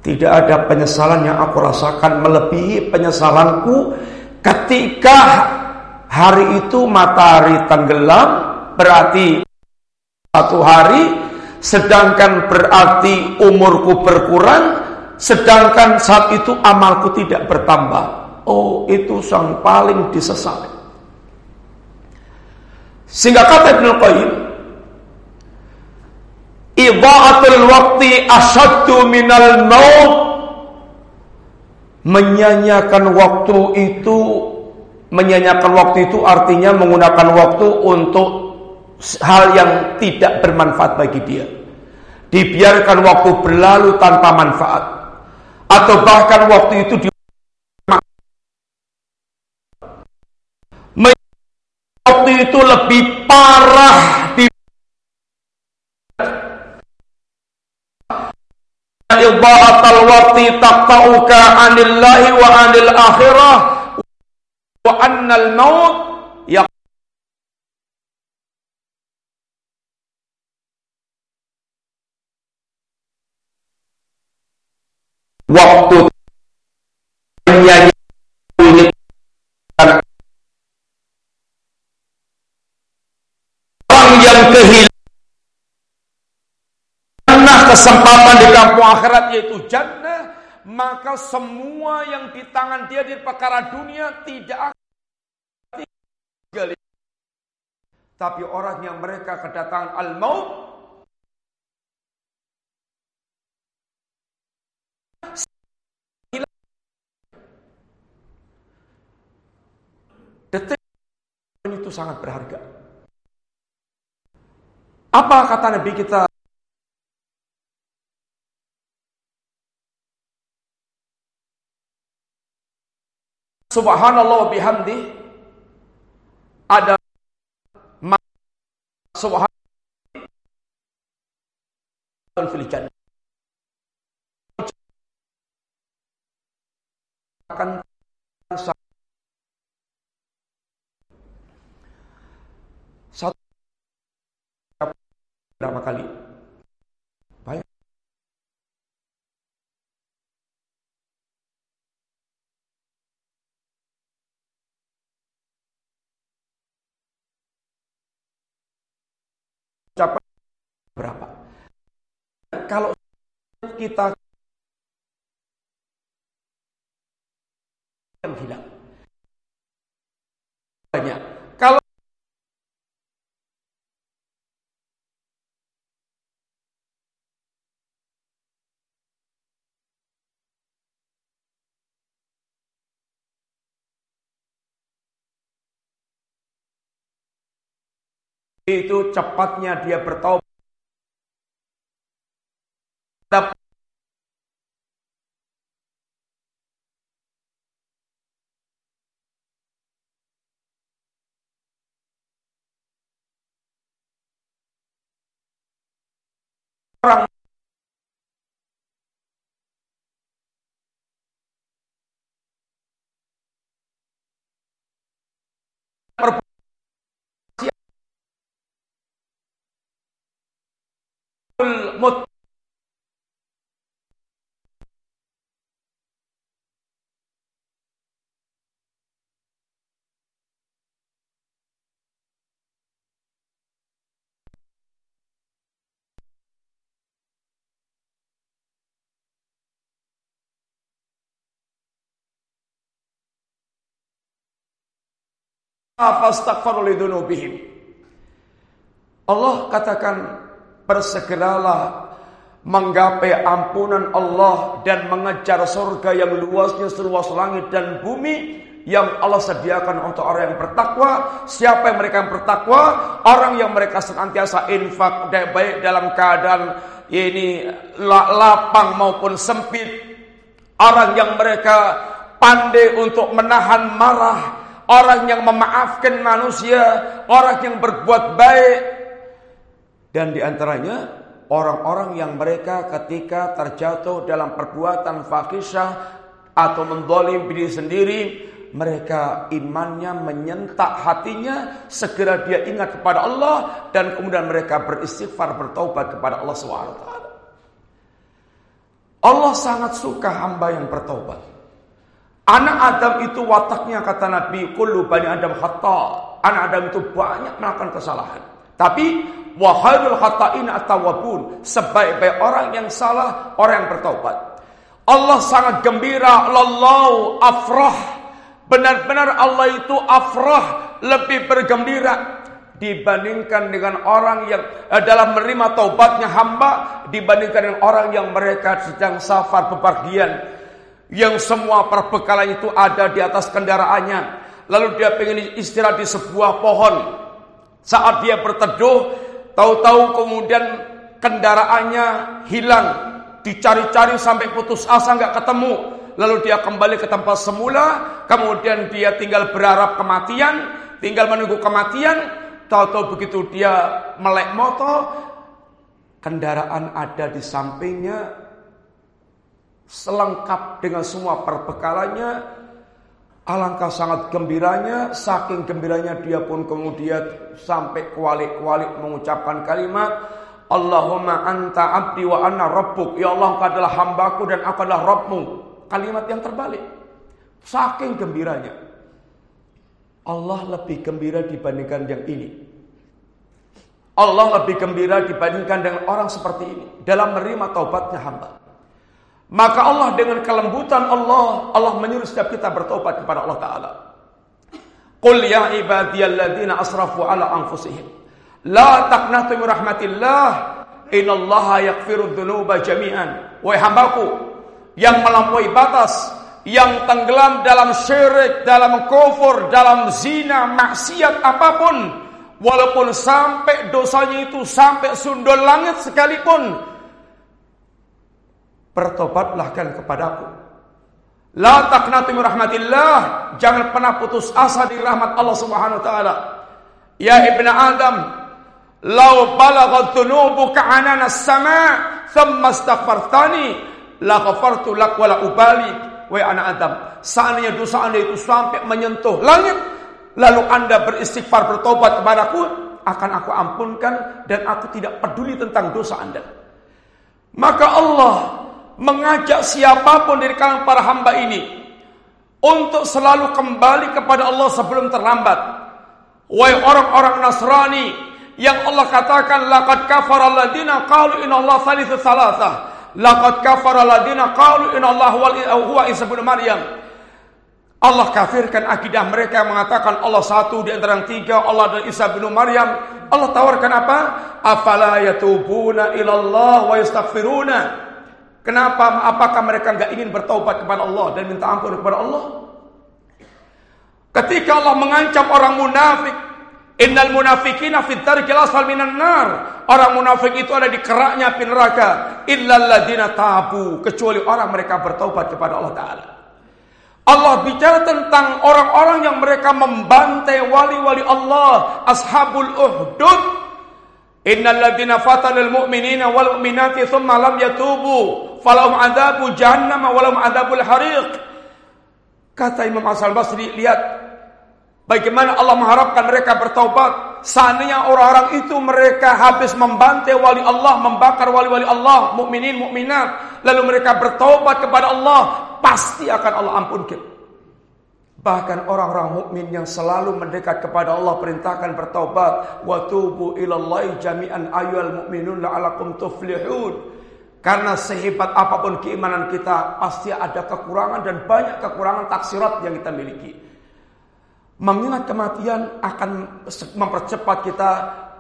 tidak ada penyesalan yang aku rasakan melebihi penyesalanku Ketika hari itu matahari tenggelam, berarti satu hari, sedangkan berarti umurku berkurang, sedangkan saat itu amalku tidak bertambah. Oh, itu sang paling disesali. Sehingga kata Ibnu Qayyim, Idha'atul waqti asyaddu minal maut Menyanyiakan waktu itu Menyanyiakan waktu itu artinya menggunakan waktu untuk hal yang tidak bermanfaat bagi dia. Dibiarkan waktu berlalu tanpa manfaat. Atau bahkan waktu itu di waktu itu lebih parah idha'atal waqti taqta'uka anillahi wa anil akhirah. Wa annal maut waktu ini orang yang kehilangan kesempatan kampung akhirat yaitu jannah, maka semua yang di tangan dia di perkara dunia tidak akan tapi orang yang mereka kedatangan al-maut detik itu sangat berharga. Apa kata Nabi kita Subhanallah bihamdi ada subhanallah fil jannah akan satu berapa kali ucapan berapa? Kalau kita hilang banyak. Kalau itu cepatnya dia bertobat orang Allah katakan bersegeralah menggapai ampunan Allah dan mengejar surga yang luasnya seluas langit dan bumi yang Allah sediakan untuk orang yang bertakwa. Siapa yang mereka yang bertakwa? Orang yang mereka senantiasa infak baik dalam keadaan ini lapang maupun sempit. Orang yang mereka pandai untuk menahan marah, orang yang memaafkan manusia, orang yang berbuat baik. Dan di antaranya orang-orang yang mereka ketika terjatuh dalam perbuatan fakisah atau mendolim diri sendiri, mereka imannya menyentak hatinya, segera dia ingat kepada Allah dan kemudian mereka beristighfar bertaubat kepada Allah SWT. Allah sangat suka hamba yang bertaubat. Anak Adam itu wataknya kata Nabi, kullu bani Adam khata. Anak Adam itu banyak melakukan kesalahan. Tapi Wahadul khata'in atawabun. Sebaik-baik orang yang salah, orang yang bertaubat. Allah sangat gembira. Lallahu afrah. Benar-benar Allah itu afrah. Lebih bergembira. Dibandingkan dengan orang yang eh, dalam menerima taubatnya hamba. Dibandingkan dengan orang yang mereka sedang safar bepergian. Yang semua perbekalan itu ada di atas kendaraannya. Lalu dia pengen istirahat di sebuah pohon. Saat dia berteduh, Tahu-tahu kemudian kendaraannya hilang, dicari-cari sampai putus asa nggak ketemu. Lalu dia kembali ke tempat semula, kemudian dia tinggal berharap kematian, tinggal menunggu kematian. Tahu-tahu begitu dia melek motor, kendaraan ada di sampingnya, selengkap dengan semua perbekalannya, Alangkah sangat gembiranya, saking gembiranya dia pun kemudian sampai kualik-kualik mengucapkan kalimat Allahumma anta abdi wa anna rabbuk. Ya Allah engkau adalah hambaku dan aku adalah Rabbmu. Kalimat yang terbalik. Saking gembiranya. Allah lebih gembira dibandingkan yang ini. Allah lebih gembira dibandingkan dengan orang seperti ini. Dalam menerima taubatnya hamba. Maka Allah dengan kelembutan Allah, Allah menyuruh setiap kita bertobat kepada Allah Ta'ala. Qul ya ibadiyalladzina asrafu ala anfusihim. La taqnatu min rahmatillah. Innallaha yaghfiru dzunuba jami'an. Wahai hambaku yang melampaui batas, yang tenggelam dalam syirik, dalam kufur, dalam zina, maksiat apa pun, walaupun sampai dosanya itu sampai sundul langit sekalipun, bertobatlah kan kepadaku. La taqnatu rahmatillah, jangan pernah putus asa di rahmat Allah Subhanahu wa taala. Ya ibnu Adam, law balaghat dhunubuka anana as-sama' thumma astaghfartani la ghafartu lak wa la ubali. Wahai anak Adam, seandainya dosa Anda itu sampai menyentuh langit, lalu Anda beristighfar bertobat kepadaku, akan aku ampunkan dan aku tidak peduli tentang dosa Anda. Maka Allah mengajak siapa pun dari kalangan para hamba ini untuk selalu kembali kepada Allah sebelum terlambat. Wahai orang-orang Nasrani yang Allah katakan laqad kafara alladziina qalu inna Allah thalithu thalathah. Laqad kafara alladziina qalu inna Allah huwa Isa bin Maryam. Allah kafirkan akidah mereka yang mengatakan Allah satu di antara yang tiga, Allah dan Isa bin Maryam. Allah tawarkan apa? Afala yatubuna ilallah wa yastaghfiruna Kenapa? Apakah mereka nggak ingin bertobat kepada Allah dan minta ampun kepada Allah? Ketika Allah mengancam orang munafik, Innal munafikina fit darkil asfal minan nar. Orang munafik itu ada di keraknya api neraka. Illal ladina tabu, kecuali orang mereka bertobat kepada Allah taala. Allah bicara tentang orang-orang yang mereka membantai wali-wali Allah, ashabul uhdud, Innal ladzina fatanul mu'minina wal mu'minati thumma lam yatubu falahum adzabu jahannam wa lahum adzabul hariq. Kata Imam Hasan Basri, lihat bagaimana Allah mengharapkan mereka bertaubat. Seandainya orang-orang itu mereka habis membantai wali Allah, membakar wali-wali Allah, mukminin, mukminat, lalu mereka bertaubat kepada Allah, pasti akan Allah ampunkan. Bahkan orang-orang mukmin yang selalu mendekat kepada Allah perintahkan bertaubat wa tubu ilallahi jami'an ayyuhal mu'minun la'alakum tuflihun. Karena sehebat apa pun keimanan kita pasti ada kekurangan dan banyak kekurangan taksirat yang kita miliki. Mengingat kematian akan mempercepat kita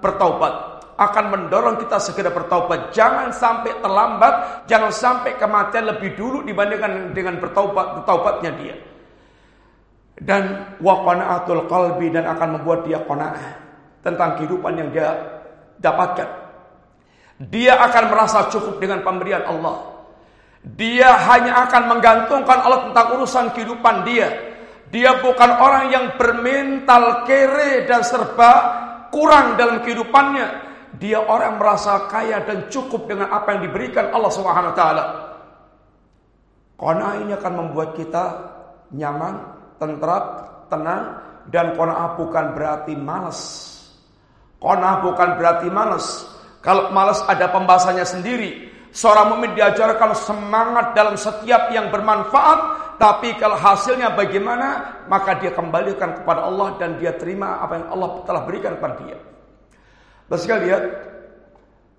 bertaubat akan mendorong kita segera bertaubat. Jangan sampai terlambat, jangan sampai kematian lebih dulu dibandingkan dengan bertaubat bertaubatnya dia. Dan waqana'atul qalbi dan akan membuat dia qanaah tentang kehidupan yang dia dapatkan. Dia akan merasa cukup dengan pemberian Allah. Dia hanya akan menggantungkan Allah tentang urusan kehidupan dia. Dia bukan orang yang bermental kere dan serba kurang dalam kehidupannya dia orang merasa kaya dan cukup dengan apa yang diberikan Allah Subhanahu wa taala. Qanaah ini akan membuat kita nyaman, tentram, tenang dan qanaah bukan berarti malas. Qanaah bukan berarti malas. Kalau malas ada pembahasannya sendiri. Seorang mukmin diajarkan semangat dalam setiap yang bermanfaat, tapi kalau hasilnya bagaimana, maka dia kembalikan kepada Allah dan dia terima apa yang Allah telah berikan kepada dia. Bapak sekalian,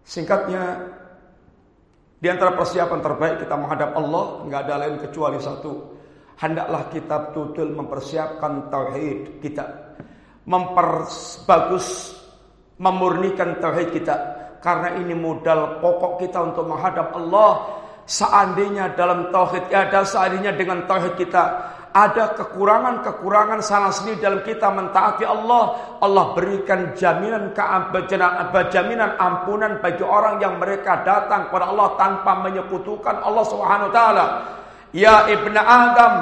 singkatnya di antara persiapan terbaik kita menghadap Allah nggak ada lain kecuali satu. Hendaklah kita betul mempersiapkan tauhid kita, memperbagus, memurnikan tauhid kita. Karena ini modal pokok kita untuk menghadap Allah. Seandainya dalam tauhid ada, seandainya dengan tauhid kita ada kekurangan-kekurangan sana sini dalam kita mentaati Allah, Allah berikan jaminan jaminan ampunan bagi orang yang mereka datang kepada Allah tanpa menyekutukan Allah Subhanahu wa taala. Ya ibna Adam,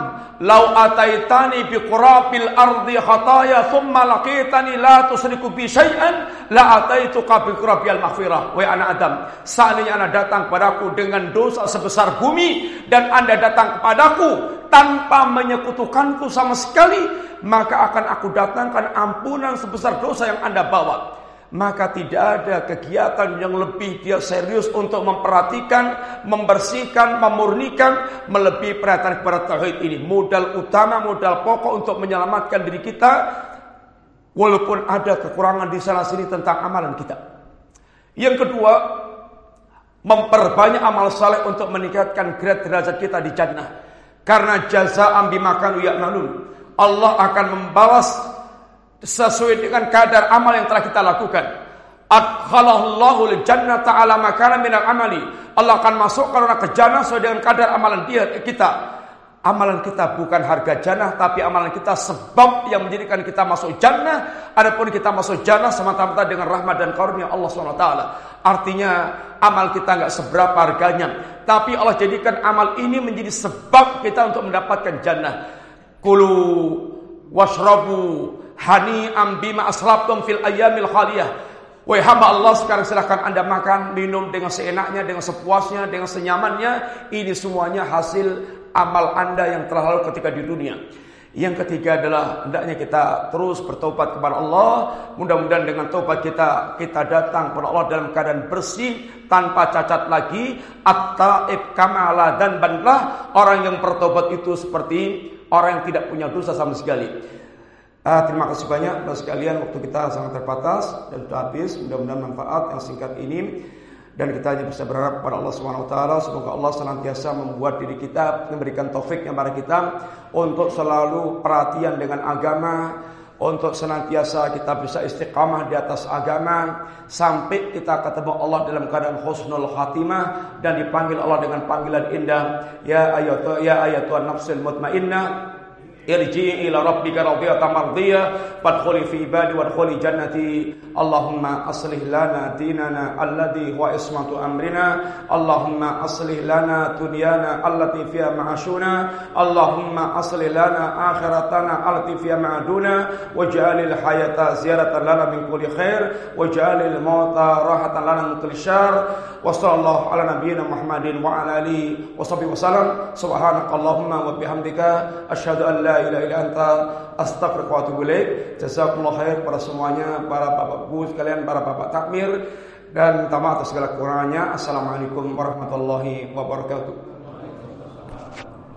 lau ataitani bi qurabil ardi khataya thumma laqitani la tusriku bi syai'an la ataituka bi qurabil maghfirah. Wahai anak Adam, seandainya Anda datang padaku dengan dosa sebesar bumi dan Anda datang kepadaku tanpa menyekutukanku sama sekali, maka akan aku datangkan ampunan sebesar dosa yang Anda bawa maka tidak ada kegiatan yang lebih dia serius untuk memperhatikan, membersihkan, memurnikan, melebihi perhatian kepada tauhid ini. Modal utama, modal pokok untuk menyelamatkan diri kita, walaupun ada kekurangan di sana sini tentang amalan kita. Yang kedua, memperbanyak amal saleh untuk meningkatkan grade derajat kita di jannah. Karena jaza ambi makan ya'malun. Allah akan membalas sesuai dengan kadar amal yang telah kita lakukan. Adkhalallahu jannata ala makana minal amali. Allah akan masukkan orang ke jannah sesuai dengan kadar amalan dia kita. Amalan kita bukan harga jannah, tapi amalan kita sebab yang menjadikan kita masuk jannah. Adapun kita masuk jannah semata-mata dengan rahmat dan karunia Allah SWT. Artinya amal kita nggak seberapa harganya, tapi Allah jadikan amal ini menjadi sebab kita untuk mendapatkan jannah. Kulu washrabu hani ambima aslabtum fil ayamil khaliyah. Wahai hamba Allah sekarang silahkan anda makan, minum dengan seenaknya, dengan sepuasnya, dengan senyamannya. Ini semuanya hasil amal anda yang telah lalu ketika di dunia. Yang ketiga adalah hendaknya kita terus bertobat kepada Allah. Mudah-mudahan dengan tobat kita kita datang kepada Allah dalam keadaan bersih tanpa cacat lagi. At-taib kamala dan banlah orang yang bertobat itu seperti orang yang tidak punya dosa sama sekali. Ah, terima kasih banyak Bapak sekalian waktu kita sangat terbatas dan sudah habis. Mudah-mudahan manfaat yang singkat ini. Dan kita hanya bisa berharap kepada Allah Subhanahu taala semoga Allah senantiasa membuat diri kita memberikan taufiknya kepada kita untuk selalu perhatian dengan agama, untuk senantiasa kita bisa istiqamah di atas agama sampai kita ketemu Allah dalam keadaan husnul khatimah dan dipanggil Allah dengan panggilan indah. Ya ayatu ya ayatuhan nafsul mutmainnah ارجعي إلى ربك راضية مرضية فادخلي في بالي وادخلي جنتي. اللهم أصلح لنا ديننا الذي هو عصمة أمرنا. اللهم أصلح لنا دنيانا التي فيها معاشنا. اللهم أصلح لنا آخرتنا التي فيها معادنا. واجعل الحياة زيارة لنا من كل خير. واجعل الموت راحة لنا من كل شر. وصلى الله على نبينا محمد وعلى آله وصحبه وسلم. سبحانك اللهم وبحمدك. أشهد أن لا la la ilaha illa anta astaghfiruka wa atubu ilaik. Jazakumullah khair para semuanya, para bapak bu sekalian, para bapak takmir dan maaf atas segala kekurangannya. Assalamualaikum warahmatullahi wabarakatuh.